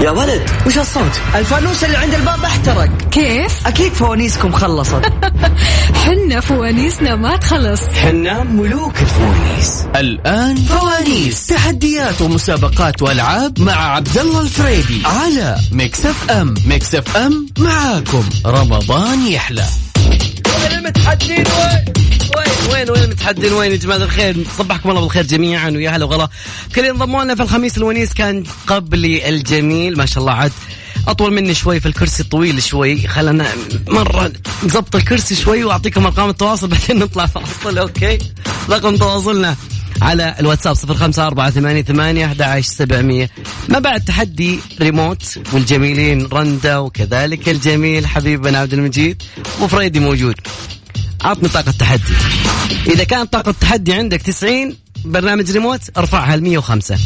يا ولد وش الصوت؟ الفانوس اللي عند الباب احترق. كيف؟ أكيد فوانيسكم خلصت. حنا فوانيسنا ما تخلص. حنا ملوك الفوانيس. الآن فوانيس. تحديات ومسابقات وألعاب مع عبد الله الفريدي على Mix FM Mix FM معاكم. رمضان يحلى. المتحدين وين؟ وين وين وين المتحدين وين يا جماعة الخير؟ صبحكم الله بالخير جميعا ويا هلا وغلا. كل انضموا لنا في الخميس الونيس كان قبلي الجميل ما شاء الله عاد. أطول مني شوي في الكرسي طويل شوي. خلنا مرة نظبط الكرسي شوي وأعطيكم أرقام التواصل بعدين نطلع فاصل okay؟ رقم تواصلنا على الواتساب صفر خمسة أربعة ثمانية ثمانية أحد سبعمية. ما بعد تحدي ريموت والجميلين رندا وكذلك الجميل حبيبنا عبد المجيد وفريدي موجود. عطني طاقة تحدي. إذا كان طاقة التحدي عندك 90 برنامج ريموت ارفعها ل 105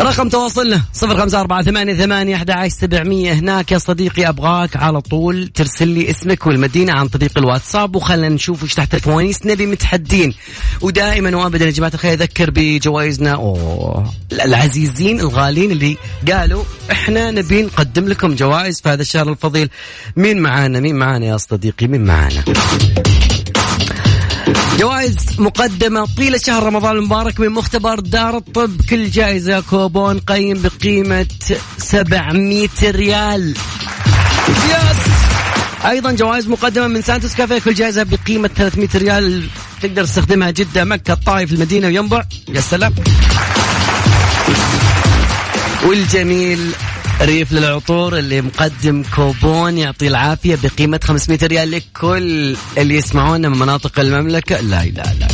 رقم تواصلنا صفر خمسة أربعة ثمانية ثمانية أحد سبعمية. هناك يا صديقي أبغاك على طول ترسل لي اسمك والمدينة عن طريق الواتساب وخلنا نشوف وش تحت الفوانيس. نبي متحدين ودائما وابدا يا جماعة الخير أذكر بجوائزنا أوه العزيزين الغالين اللي قالوا إحنا نبي نقدم لكم جوائز في هذا الشهر الفضيل. مين معانا؟ مين معانا يا صديقي؟ مين معانا؟ جوائز مقدمة طيلة شهر رمضان المبارك من مختبر دار الطب. كل جائزة كوبون قيم بقيمة 700 ريال. yes! أيضا جوائز مقدمة من Santos Cafe. كل جائزة بقيمة 300 ريال. تقدر تستخدمها جده مكة الطائف المدينة وينبع. يا سلام. والجميل ريف للعطور اللي مقدم كوبون يعطي العافية بقيمة 500 ريال لكل اللي يسمعونا من مناطق المملكة. لا لا لا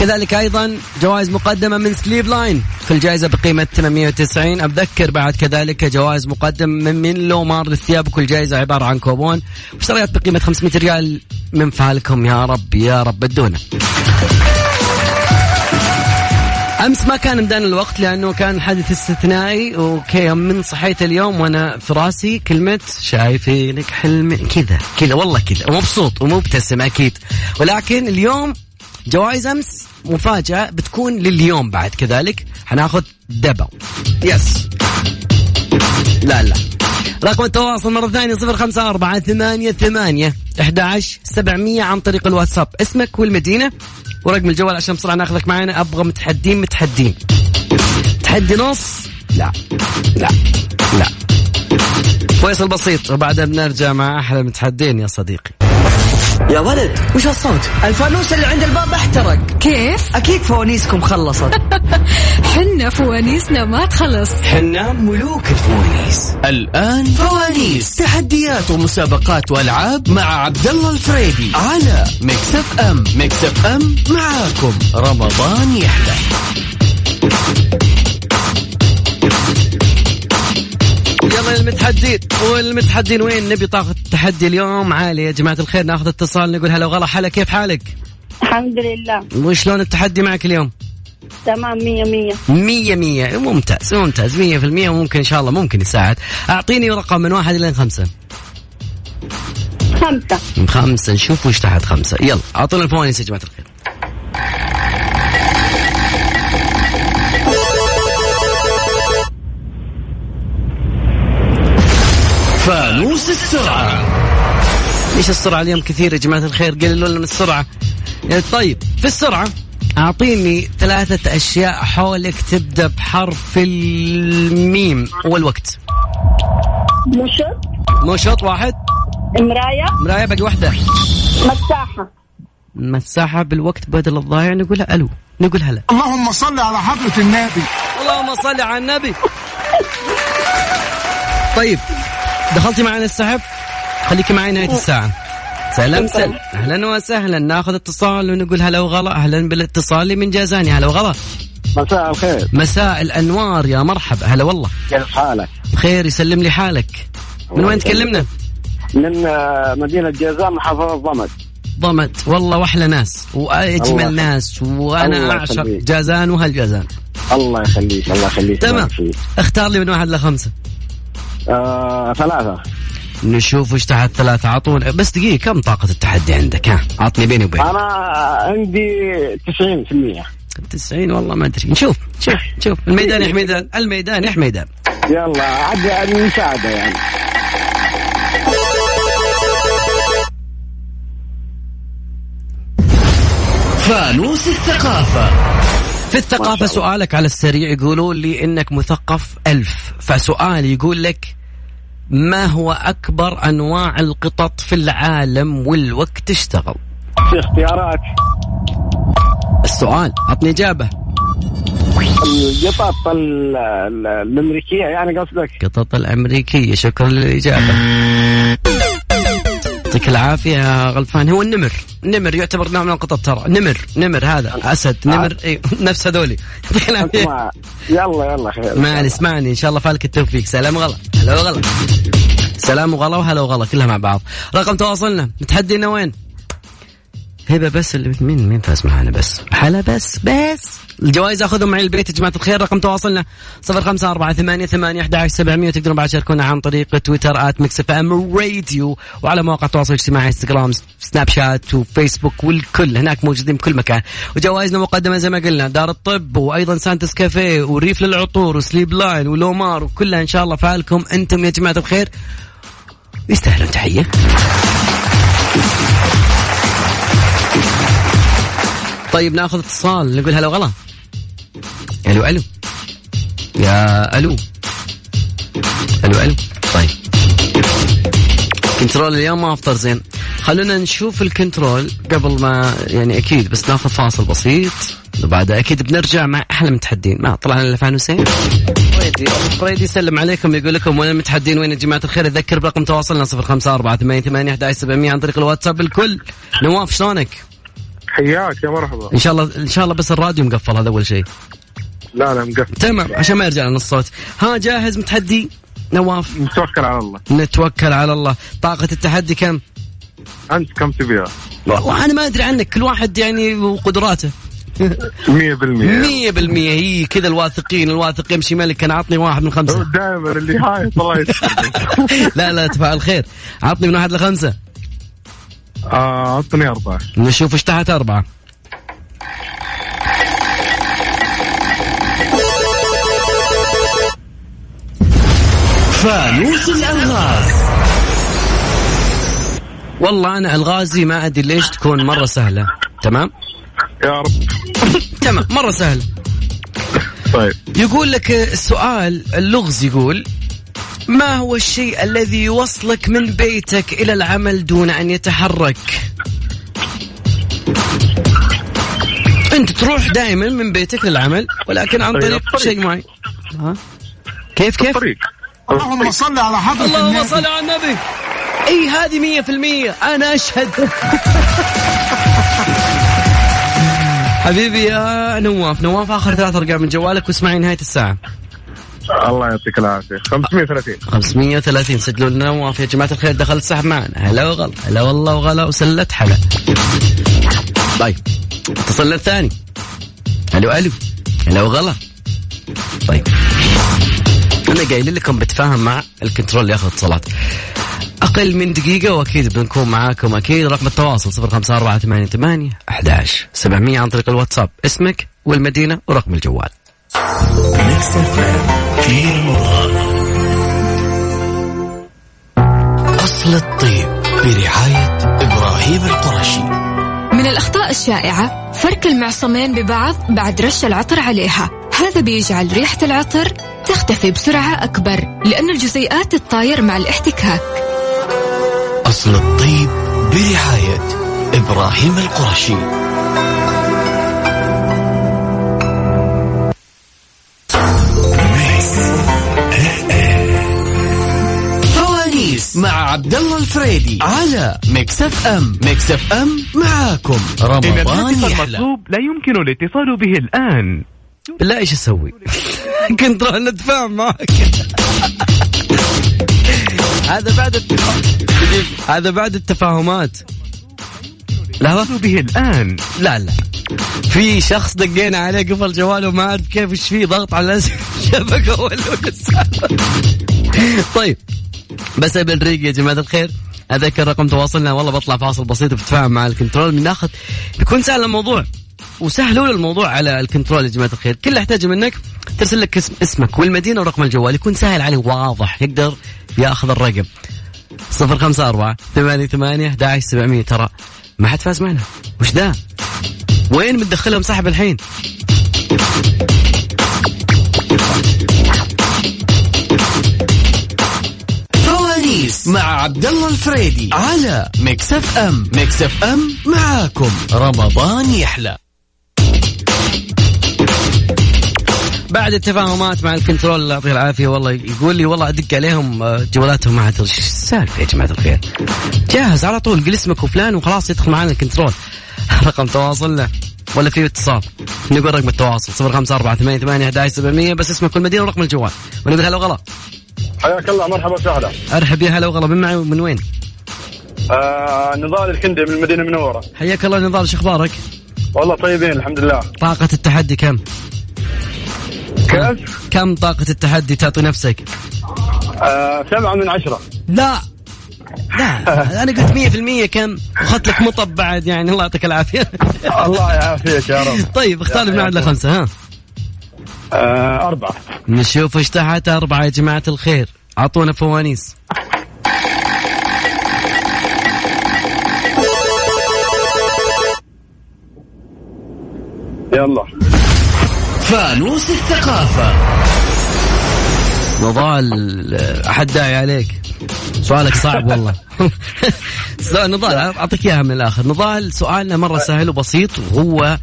كذلك أيضا جوائز مقدمة من Sleep Line كل جائزه بقيمة 890 أتذكر بعد كذلك جوائز مقدم من من لومار للثياب. وكل جائزة عبارة عن كوبون. واشتريات بقيمة 500 ريال من فالكم يا رب يا رب بدونا أمس ما كان مدانا الوقت لأنه كان حدث استثنائي okay من صحيت اليوم وأنا في راسي كلمة شايفينك حلم كذا كذا والله كذا ومبسوط ومبتسم أكيد. ولكن اليوم جوائز أمس مفاجأة بتكون لليوم بعد كذلك. حناخذ double yes لا لا. رقم التواصل مرة ثانية صفر خمسة أربعة ثمانية ثمانية أحد سبعمية عن طريق الواتساب. اسمك والمدينة ورقم الجوال عشان بسرعة ناخذك معنا أبغى متحدين متحدين. تحدي نص؟ لا. لا. لا. فيصل بسيط. وبعدها بنرجع مع أحلى المتحدين يا صديقي. يا ولد وش الصوت؟ الفانوس اللي عند الباب احترق. كيف؟ أكيد فوانيسكم خلصت. حنا فوانيسنا ما تخلص. حنا ملوك الفوانيس. الآن فوانيس. تحديات ومسابقات وألعاب مع عبد الله الفريدي على Mix FM. Mix FM معاكم. رمضان يحلى. المتحدين والمتحدين وين نبي طاقة التحدي اليوم؟ عالية يا جماعة الخير ناخذ اتصال نقول هلا وغلا. حلا كيف حالك؟ الحمد لله. وشلون التحدي معك اليوم؟ تمام مية مية. مية مية. ممتاز ممتاز. مية في المية وممكن إن شاء الله ممكن يساعد. أعطيني رقم من واحد إلى خمسة. خمسة. خمسة نشوف وش تحت خمسة. يلا أعطونا الفوانيس يا جماعة الخير. السرعة. ليش السرعة اليوم كثير يا جماعة الخير؟ قللوا لنا من السرعة. يعني طيب في السرعة أعطيني ثلاثة أشياء حولك تبدأ بحرف الميم. والوقت مشط مشط واحد. مراية. مراية باقي واحدة. مساحة. مساحة بالوقت بدل الضايع نقولها ألو. نقول هلا اللهم صل على حضرة النبي. اللهم صل على النبي. طيب دخلتي معنا السحب؟ خليكي معي نهاية الساعة. سلام سلام أهلا وسهلا. ناخذ اتصال ونقول هلا وغلا. أهلا بالاتصال من جازاني هلا وغلا. مساء الخير. مساء الأنوار يا مرحبا. هلا والله. كيف حالك؟ بخير يسلم لي حالك. من وين تكلمنا؟ من آه، مدينة جازان محافظة ضمد ضمت. والله وأحلى ناس. وأجمل الله ناس. وأنا أعشق. جازان وهالجازان. الله يخليك الله يخليك. تمام. اختار لي من واحد لخمسة. آه ثلاثة. نشوف وش تحت ثلاثة. عطونا. بس دقيقة كم طاقة التحدي عندك؟ ها عطني بيني وبينك. أنا عندي 90% 90 والله ما أدري. نشوف شوف شوف الميدان يا حميدان. الميدان يا حميدان. يلا عاد عاد مساعدة يعني. فانوس الثقافة. في الثقافة سؤالك على السريع يقولوا لي إنك مثقف ألف. فسؤال يقول لك ما هو أكبر أنواع القطط في العالم والوقت اشتغل؟ في اختيارات. السؤال عطني إجابة. القطط ال- ال- الامريكيه يعني قصدك؟ قطط الأمريكية شكرا للإجابة. يعطيك العافية يا غلفان هو النمر. النمر يعتبر نوع من القطط ترى. نمر نمر هذا. أسد نمر. إيه نفس هذولي. يعطيك أنت العافية ما- يلا يلا خير. معلي اسمعني إن شاء الله فالك التوفيق. سلام وغلا. هلا وغلا. سلام وغلا وهلا وغلا كلها مع بعض. رقم تواصلنا. متحدينا وين؟ هبه بس اللي مين مين فاز معانا بس؟ حلا بس بس. الجوائز اخذهم معي البيت يا جماعة الخير رقم تواصلنا. صفر خمسة أربعة ثمانية ثمانية أحد سبعمية وتقدرون بعد تشاركونا عن طريق تويتر at Mix FM Radio وعلى مواقع التواصل الاجتماعي إنستغرام سناب شات وفيسبوك والكل. هناك موجودين بكل مكان. وجوائزنا مقدمة زي ما قلنا دار الطب وأيضا Santos Cafe وريف للعطور و Sleep Line ولومار وكلها إن شاء الله فالكم أنتم يا جماعة الخير. يستاهلون تحية. طيب ناخذ اتصال نقول هلا وغلا. ألو ألو. يا ألو. ألو ألو. طيب. كنترول اليوم ما افطر زين. خلونا نشوف الكنترول قبل ما يعني أكيد بس ناخذ فاصل بسيط. وبعدها أكيد بنرجع مع أحلى متحدين. ما طلعنا الا فانوسين فريدي فريدي يسلم عليكم يقول لكم وين المتحدين؟ وين يا جماعة الخير؟ أذكر برقم تواصلنا 054 عن طريق الواتساب. الكل. نواف شلونك؟ حياك يا مرحبا. إن شاء الله إن شاء الله بس الراديو مقفل هذا أول شيء. لا لا مقفل. تمام عشان ما يرجع لنا الصوت ها جاهز متحدي؟ نواف؟ نتوكل على الله. نتوكل على الله. طاقة التحدي كم؟ أنت كم تبيها؟ والله أنا ما أدري عنك كل واحد يعني وقدراته. 100% مية بالمية هي كذا الواثقين الواثق يمشي ملك. أنا عطني واحد من هو خمسة دائما اللي هاي الله لا لا تفعل خير. عطني من واحد لخمسة. آه، اعطني أربعة. نشوف إيش تحت أربعة. فانوس الألغاز. والله أنا ألغازي ما أدري ليش تكون مرة سهلة. تمام؟ يا رب. تمام مرة سهلة. طيب. يقول لك السؤال اللغز يقول ما هو الشيء الذي يوصلك من بيتك إلى العمل دون أن يتحرك؟ أنت تروح دائما من بيتك للعمل ولكن عن طريق. شيء معين. ها؟ كيف كيف؟ اللهم صل على حضرة اللهم النبي. صل على النبي. إي هذه مية في المية. أنا أشهد. حبيبي يا نواف. نواف آخر ثلاث أرقام من جوالك واسمعي نهاية الساعة. الله يعطيك العافية. 530 530 سجلوا لنا نواف يا جماعة الخير. دخل السحب معنا. هلا وغلا. هلا والله وغلا. وسلت حلا طيب. اتصلنا الثاني. ألو ألو. هلا وغلا طيب. أنا قايل لكم بتفاهم مع الكنترول اللي ياخذ اتصالات. أقل من دقيقة وأكيد بنكون معاكم. أكيد رقم التواصل 05488 11 700 عن طريق الواتساب. اسمك والمدينة ورقم الجوال. Mix FM في رمضان أصل الطيب برعاية إبراهيم القرشي. من الأخطاء الشائعة فرك المعصمين ببعض بعد رش العطر عليها. هذا بيجعل ريحة العطر تختفي بسرعة أكبر لأن الجزيئات تتطاير مع الاحتكاك. أصل الطيب برعاية إبراهيم القرشي. مع عبد الله الفريدي على Mix FM. Mix FM معاكم. رمضان يحلى. لا يمكن الاتصال به الآن. بالله إيش أسوي؟ كنت راح نتفاهم معك. هذا بعد هذا بعد التفاهمات. لحظة به الآن. لا لا. في شخص دقينا عليه قفل جواله ما عارف كيف إيش فيه ضغط على الشبكة ولا. طيب. بس بالريق يا جماعة الخير أذكر رقم تواصلنا والله بطلع فاصل بسيط وبتفاهم مع الكنترول بناخذ بيكون سهل الموضوع وسهلوا الموضوع على الكنترول يا جماعة الخير. كل اللي أحتاجه منك ترسل لك اسم اسمك والمدينة ورقم الجوال يكون سهل عليه واضح يقدر ياخذ الرقم. صفر خمسة أربعة ثمانية ثمانية 11 سبعمية. ترى ما حد فاز معنا. وش ذا وين بتدخلهم سحب الحين؟ فوانيس مع عبد الله الفريدي على Mix FM. Mix FM معاكم. رمضان يحلى. بعد التفاهمات مع الكنترول الله يعطيه العافية. والله يقول لي والله أدق عليهم آه، جوالاتهم ما عاد إيش السالفة يا جماعة الخير. جاهز على طول قل اسمك وفلان وخلاص يدخل معنا الكنترول. رقم تواصلنا. ولا في اتصال. نقول رقم التواصل صفر خمسة أربعة ثمانية ثمانية أحد سبعمية بس اسمك والمدينة ورقم الجوال. ونقول هلا وغلا. حياك الله مرحبا وسهلا. أرحب يا هلا وغلا من معي من وين؟ آه نضال الكندي من المدينة المنوره حياك الله نضال شو أخبارك؟ والله طيبين الحمد لله. طاقة التحدي كم؟ كيف؟ كم طاقة التحدي تعطي نفسك؟ آه سبعة من عشرة. لا لا أنا قلت 100% كم؟ واخذت لك مطب بعد يعني الله يعطيك العافية. الله يعافيك يا رب. طيب اختار من واحد لخمسه ها؟ آه أربعة. نشوف إيش تحت. أربعة يا جماعة الخير. أعطونا فوانيس. يلا. فانوس الثقافة. نضال أحد داعي عليك. سؤالك صعب والله. سؤال نضال أعطيك إياها من الآخر. نضال سؤالنا مرة سهل وبسيط. وهو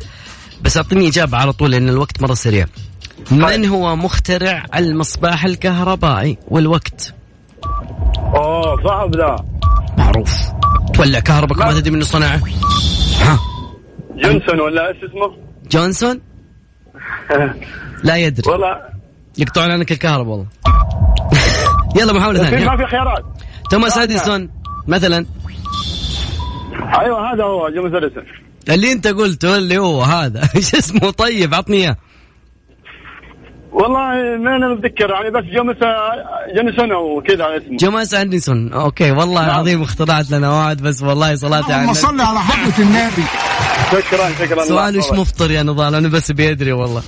بس أعطيني إجابة على طول لأن الوقت مرة سريع. من هو مخترع المصباح الكهربائي والوقت؟ أوه صعب ذا معروف. تولع كهربك ما تدري منه صنعه ها. جونسون ولا إيش اسمه؟ جونسون؟ لا يدري. والله. يقطعون عنك الكهرباء والله. يلا محاولة ثانية. ما في خيارات. توماس أديسون مثلا. أيوه هذا هو جيمس أديسون. اللي أنت قلته اللي هو هذا. إيش اسمه؟ طيب عطني إياه. والله ما أنا متذكر يعني بس جيمس جونسون وكذا اسمه. جوماس انديسون أوكي والله العظيم اخترعت لنا واحد بس والله صلاة على اللهم النبي. صل على حضرة النبي. شكرا شكرا. سؤال وش مفطر يا نضال؟ أنا بس بيدري والله.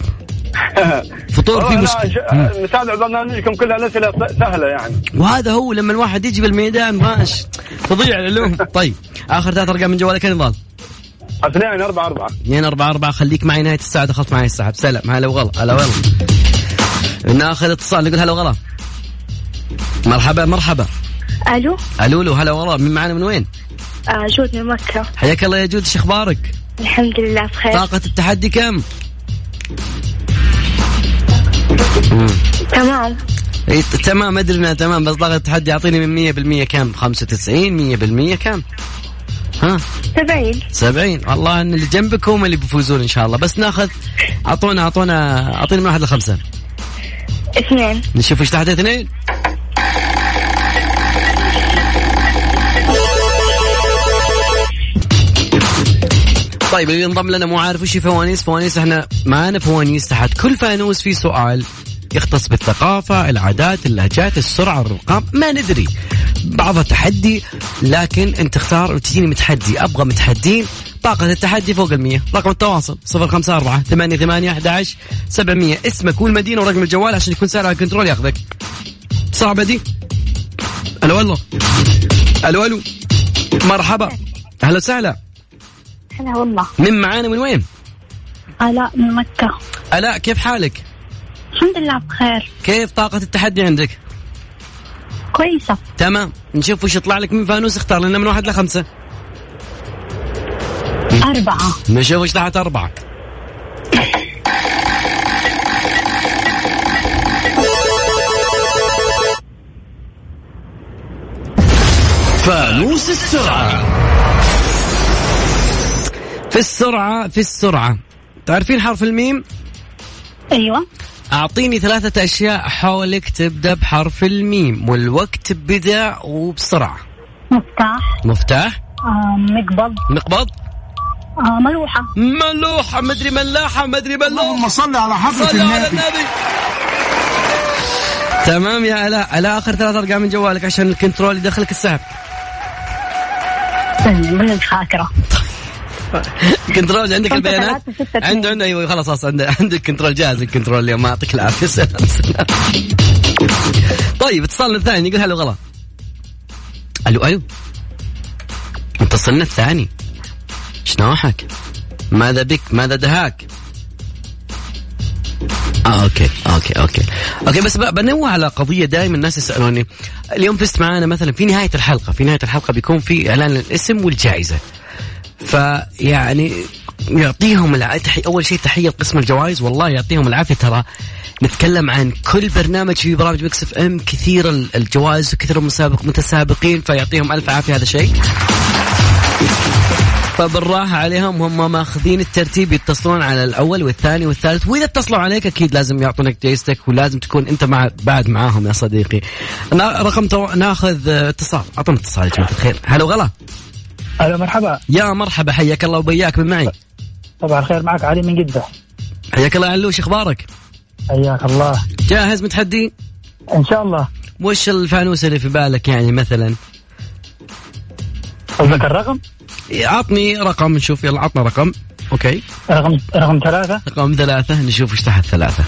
فطور في مشكلة. مم. متابع برنامجكم كلها الأسئلة سهلة يعني. وهذا هو لما الواحد يجي بالميدان ماش؟ تضيع العلوم طيب آخر ثلاث أرقام من جوالك يا نضال. اثنين أربعة أربعة. 2 4 4 خليك معي نهاية الساعة دخلت معي السحب سلام هلا وغلا هلا وغلا ناخذ اتصال نقول هلا وغلا. مرحبا مرحبا. ألو؟ ألو هلا وغلا. من معنا من وين؟ آه جود من مكة. حياك الله يا جود إيش أخبارك؟ الحمد لله بخير. طاقة التحدي كم؟ تمام. تمام أدري إنها تمام بس طاقة التحدي اعطيني من 100% كم؟ 95 100% كم؟ ها؟ سبعين. 70 والله إن اللي جنبك هم اللي بيفوزون إن شاء الله. بس ناخذ أعطونا أعطونا أعطيني من واحد لخمسة. اثنين. نشوف إيش تحت اثنين. طيب اللي انضم لنا مو عارف وش فوانيس. فوانيس إحنا معانا فوانيس تحت. كل فانوس في سؤال. يختص بالثقافة العادات اللهجات السرعة الرقم ما ندري. بعضها تحدي لكن انت اختار وتجيني متحدي. أبغى متحدين طاقة التحدي فوق المية. رقم التواصل صفر خمسة أربعة ثمانية ثمانية أحد عشر سبعمية. اسمك والمدينة ورقم الجوال عشان يكون سهل على الكنترول ياخذك. صعبة دي؟ ألو ألو ألو ألو. مرحبا. أهلا وسهلا. هلا والله. من معانا من وين؟ آلاء من مكة. ألاء كيف حالك؟ الحمد لله بخير. كيف طاقة التحدي عندك؟ كويسة. تمام. نشوف وش يطلع لك من فانوس. اختار لنا من واحد لخمسة. أربعة. نشوف وش تحت أربعة. فانوس السرعة. في السرعة في السرعة. تعرفين حرف الميم؟ أيوة. أعطيني ثلاثة أشياء حولك تبدأ بحرف الميم والوقت بدأ وبسرعة. مفتاح. مفتاح. آه مقبض. مقبض. آه ملوحة. ملوحة مدري ملاحة مدري ملوحة. اللهم صل على حضرة صلوا على النبي. النبي. تمام يا علاء على آخر ثلاث أرقام من جوالك عشان الكنترول يدخلك السحب. من خاكرة كنترول عندك البيانات. عنده عنده أيوه خلاص خلاص عنده عندك كنترول جاهز الكنترول اليوم. ما يعطيك العافية سلام سلام. طيب اتصالنا الثاني يقول هلا غلط ألو ألو متصلنا الثاني. شنوحك؟ ماذا بك؟ ماذا دهاك؟ آه أوكي أوكي أوكي. أوكي بس بنوه على قضية دائما الناس يسألوني. اليوم فزت معانا مثلا في نهاية الحلقة في نهاية الحلقة بيكون في إعلان الاسم والجائزة. فيعني يعطيهم العافية أول شيء تحية لقسم الجوائز. والله يعطيهم العافية. ترى نتكلم عن كل برنامج في برامج Mix FM. كثير ال- الجوائز وكثير المسابق متسابقين فيعطيهم ألف عافية. هذا شيء. فبالراحة عليهم. هم ماخذين الترتيب يتصلون على الأول والثاني والثالث. وإذا اتصلوا عليك أكيد لازم يعطونك جايزتك ولازم تكون أنت مع بعد معاهم يا صديقي. رقم تو... ناخذ اتصال. أعطونا اتصال يا جماعة الخير. هلا وغلا. ألو مرحبا. يا مرحبا حياك الله وبياك من معي. طبعا الخير معك علي من جدة. حياك الله علوش إخبارك؟ حياك الله. جاهز متحدي؟ إن شاء الله. وش الفانوس اللي في بالك يعني مثلا؟ قصدك الرقم؟ عطني رقم نشوف يلا عطنا رقم. okay. رقم رقم ثلاثة. رقم ثلاثة نشوف إيش تحت ثلاثة.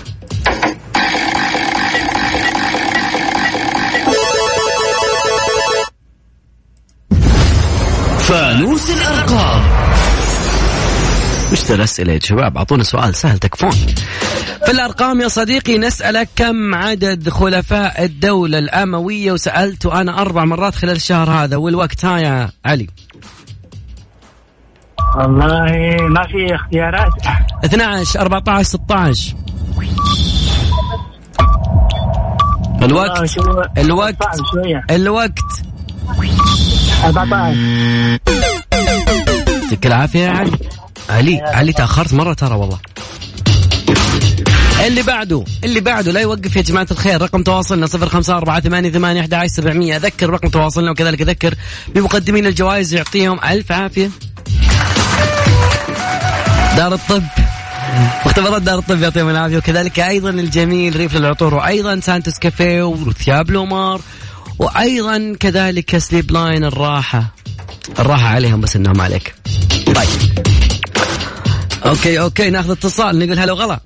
فانوس الأرقام. وش الأسئلة يا شباب أعطونا سؤال سهل تكفون. في الأرقام يا صديقي نسألك كم عدد خلفاء الدولة الأموية؟ وسألت أنا أربع مرات خلال الشهر هذا والوقت ها يا علي. والله ما في اختيارات. 12 14 16 والله الوقت الوقت الوقت. 14 يعطيك العافية يا علي. علي علي تأخرت مرة ترى والله. اللي بعده اللي بعده لا يوقف يا جماعة الخير. رقم تواصلنا صفر خمسة أربعة ثمانية ثمانية أحد عشر سبعمية. أذكر رقم تواصلنا وكذلك أذكر بمقدمين الجوائز يعطيهم ألف عافية. دار الطب. مختبرات دار الطب يعطيهم العافية. وكذلك أيضا الجميل ريف للعطور وأيضا سانتوس كافيه وثياب لومار وأيضا كذلك Sleep Line الراحة. الراحة عليهم بس النوم عليك. طيب. okay okay ناخذ اتصال نقول هلا وغلا.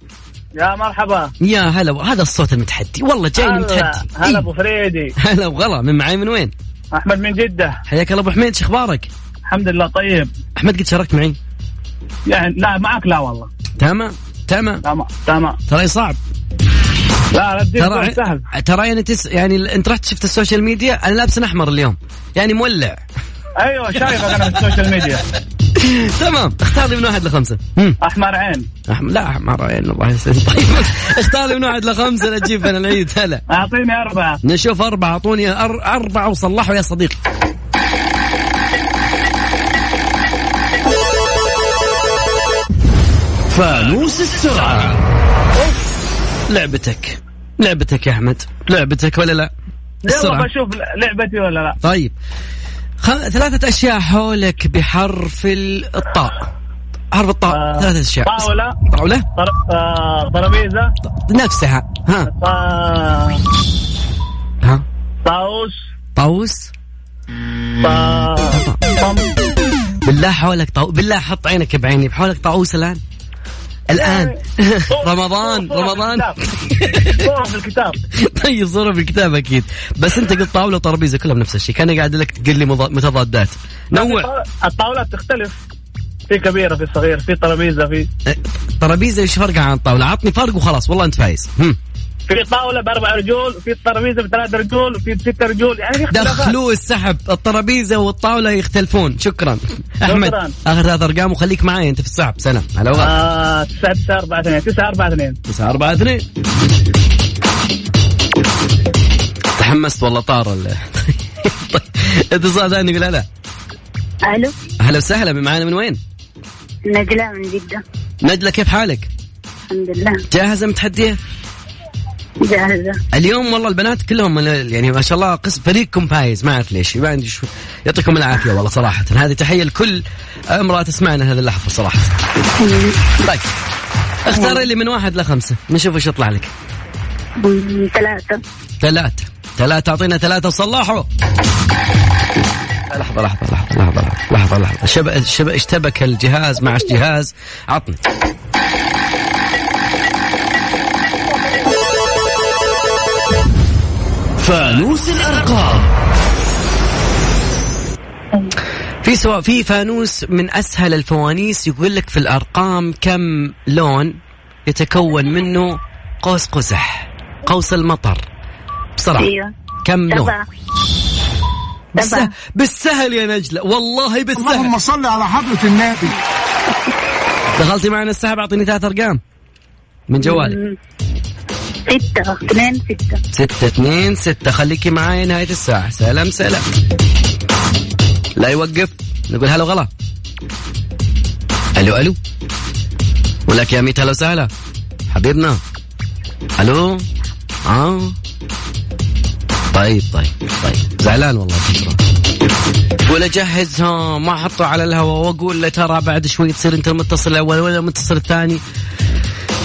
يا مرحبا. يا هلا هذا الصوت المتحدي. والله جاي متحدي. هلا إيه. ابو فريدي. هلا وغلا من معي من وين؟ أحمد من جدة. حياك الله أبو حميد شو أخبارك؟ الحمد لله طيب. أحمد قد شاركت معي؟ يعني لا معك لا والله. تمام تمام. تمام تمام. ترى صعب. لا ترى سهل. ترى يعني تس يعني انت رحت شفت ال social media؟ أنا لابس أحمر اليوم. يعني مولع. أيوه شايفك أنا في ال social media. تمام. اختار لي من واحد لخمسة. أحمر عين. أحمد لا أحمر عين الله يسلمك. طيب اختار لي من واحد لخمسة لا تجيب أنا العيد هلا. أعطيني أربعة. نشوف أربعة أعطوني أر- أربعة وصلحوا يا صديقي. فانوس السرعة. لعبتك. لعبتك يا أحمد. لعبتك ولا لا؟ يلا. بشوف لعبتي ولا لا. طيب. خ... ثلاثة أشياء حولك بحرف ال- الطاء. حرف الطاء. آه، ثلاثة أشياء. طاولة. طاولة. طر- آه، نفسها. ها. آه، ها. طاووس. طاووس. طا- طم. بالله حولك طاو... بالله حط عينك بعيني. بحولك طاووس الآن. الآن. رمضان رمضان. صورة في الكتاب. طيب صورة في الكتاب أكيد. بس أنت قلت طاولة وطرابيزة كلهم نفس الشيء. كان قاعد لك تقول لي متضادات. نوع الطاولات تختلف. في كبيرة في صغير في ترابيزة في طرابيزة إيش فرقها عن الطاولة؟ عطني فرق وخلاص والله أنت فايز. هم. في طاولة بأربع رجول في ترابيزه بثلاث رجول في ست رجول. يعني في دخلوا السحب الطرابيزه والطاولة يختلفون. شكرا. أحمد آخر ثلاث أرقام وخليك معي أنت في السحب. سلام. هلا آه، تسعة تسعة أربعة اثنين. تسعة أربعة اثنين. 9 4 2 تحمست والله طار ال- اتصال ثاني يقول هلا. ألو. هلا وسهلا. معانا من وين؟ نجلاء من جدة. نجلة كيف حالك؟ الحمد لله. جاهزة متحدية؟ جاهزة. اليوم والله البنات كلهم يعني ما شاء الله قسم فريقكم فايز ما أعرف ليش ما عندي شو يعطيكم العافية والله صراحة. هذه تحية لكل أمرأة تسمعنا هذه اللحظة صراحة. طيب اختار لي من واحد لخمسة نشوف إيش يطلع لك. ثلاثة. ثلاثة. ثلاثة أعطينا ثلاثة وصلحوا لحظة لحظة لحظة لحظة لحظة لحظة. شبك شبك اشتبك الجهاز مع جهاز عطني. فانوس الأرقام. في سواء في فانوس من أسهل الفوانيس يقول لك في الأرقام كم لون يتكون منه قوس قزح قوس المطر. بسرعة. أيوة. كم لون؟ بالسهل, بالسهل يا نجلة. والله بالسهل. اللهم صل على حضرة النبي. دخلتي معنا السحب اعطيني ثلاث أرقام. من جوالك. ستة اثنين ستة. ستة اثنين ستة. خليكي معاي نهاية الساعة. سلام سلام. لا يوقف. نقول هلا وغلا. ألو ألو. ولك يا ميت هلا وسهلا. حبيبنا. ألو. آه. طيب طيب طيب. زعلان والله بكره ولا جهزها. ما أحطه على الهواء. وأقول له ترى بعد شوي تصير أنت المتصل الأول ولا المتصل الثاني.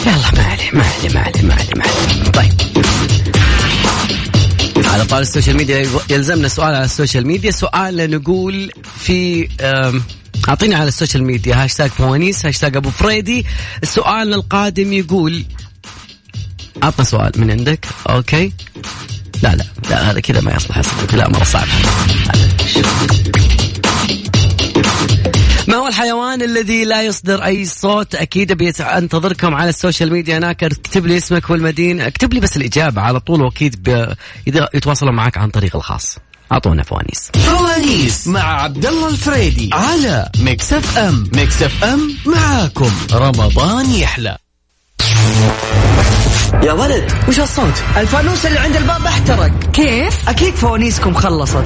يلا ما عليه ما عليه ما عليه ما عليه ما عليه. طيب. على طار ال social media يلزمنا سؤال على السوشيال ميديا. سؤال نقول في أم، أعطيني على ال social media. hashtag فوانيس هاشتاج أبو فريدي. السؤال القادم يقول عطنا سؤال من عندك. okay. لا لا لا هذا كذا ما يصلح لا مره صعب ما هو الحيوان الذي لا يصدر أي صوت؟ أكيد أبي أنتظركم على ال social media هناك اكتب لي اسمك والمدينه اكتب لي بس الإجابة على طول وأكيد يتواصلوا معك عن طريق الخاص. أعطونا فوانيس. فوانيس مع عبد الله الفريدي على Mix FM. Mix FM معاكم. رمضان يحلى. يا ولد وش الصوت؟ الفانوس اللي عند الباب احترق. كيف؟ أكيد فوانيسكم خلصت.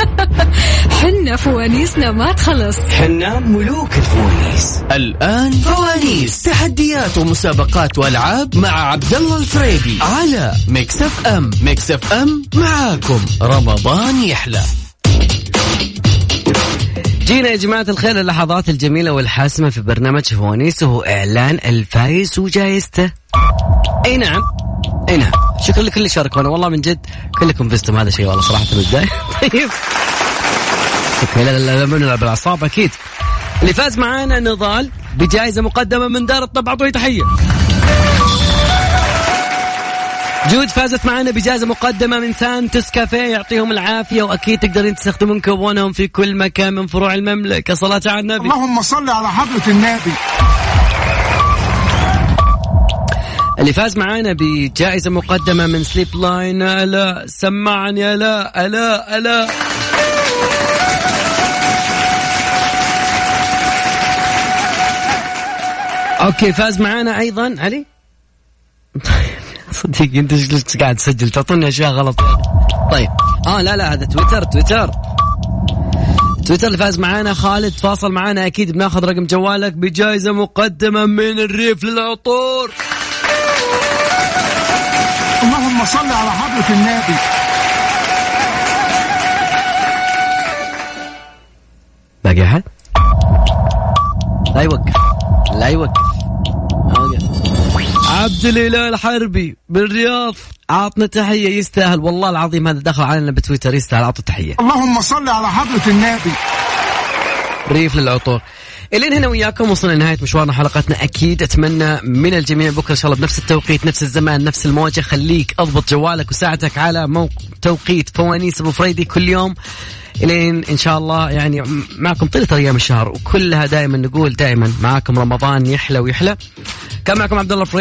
حنا فوانيسنا ما تخلص. حنا ملوك الفوانيس. الآن فوانيس. تحديات ومسابقات وألعاب مع عبد الله الفريدي على Mix FM Mix FM معاكم. رمضان يحلى. جينا يا جماعة الخير اللحظات الجميلة والحاسمة في برنامج فوانيس وهو إعلان الفايز وجائزته أي نعم. أي نعم. شكرا لكل اللي شاركونا. والله من جد كلكم فزتم هذا شيء والله صراحة من البداية طيب. أوكي لا لا لا نلعب بالاعصاب أكيد. اللي فاز معانا نضال بجائزة مقدمة من دار الطب أعطوه تحية. جود فازت معنا بجائزة مقدمة من سانتوس كافيه. يعطيهم العافية وأكيد تقدرين تستخدمون كوبونهم في كل مكان من فروع المملكة. صلاة على النبي. اللهم صل على حضرة النبي. اللي فاز معانا بجائزة مقدمة من سليب لاين ألا سمعني ألا ألا ألا. أوكي فاز معانا أيضا. علي؟ صدقني أنت ليش قاعد تسجل؟ تعطوني أشياء غلط. طيب. آه لا لا هذا تويتر تويتر. تويتر اللي فاز معانا خالد فاز معانا. أكيد بناخذ رقم جوالك بجائزة مقدمة من الريف للعطور. اللهم صل على حضرة النبي. باقي أحد؟ لا يوقف. لا يوقف. اوقف عبد الإله الحربي بالرياض عطنا تحية يستاهل. والله العظيم هذا دخل علينا بتويتر يستاهل. اعطوا تحية. اللهم صل على حضرة النبي. ريف للعطور. إلين هنا وياكم وصلنا لنهاية مشوارنا حلقتنا. أكيد أتمنى من الجميع بكرة إن شاء الله بنفس التوقيت نفس الزمان نفس الموجه خليك أضبط جوالك وساعتك على موق... توقيت فوانيس أبو فريدي كل يوم. إلين إن شاء الله. يعني معكم طيلة أيام الشهر وكلها دائما نقول دائما معاكم رمضان يحلى ويحلى. كان معكم عبد الله فريدي.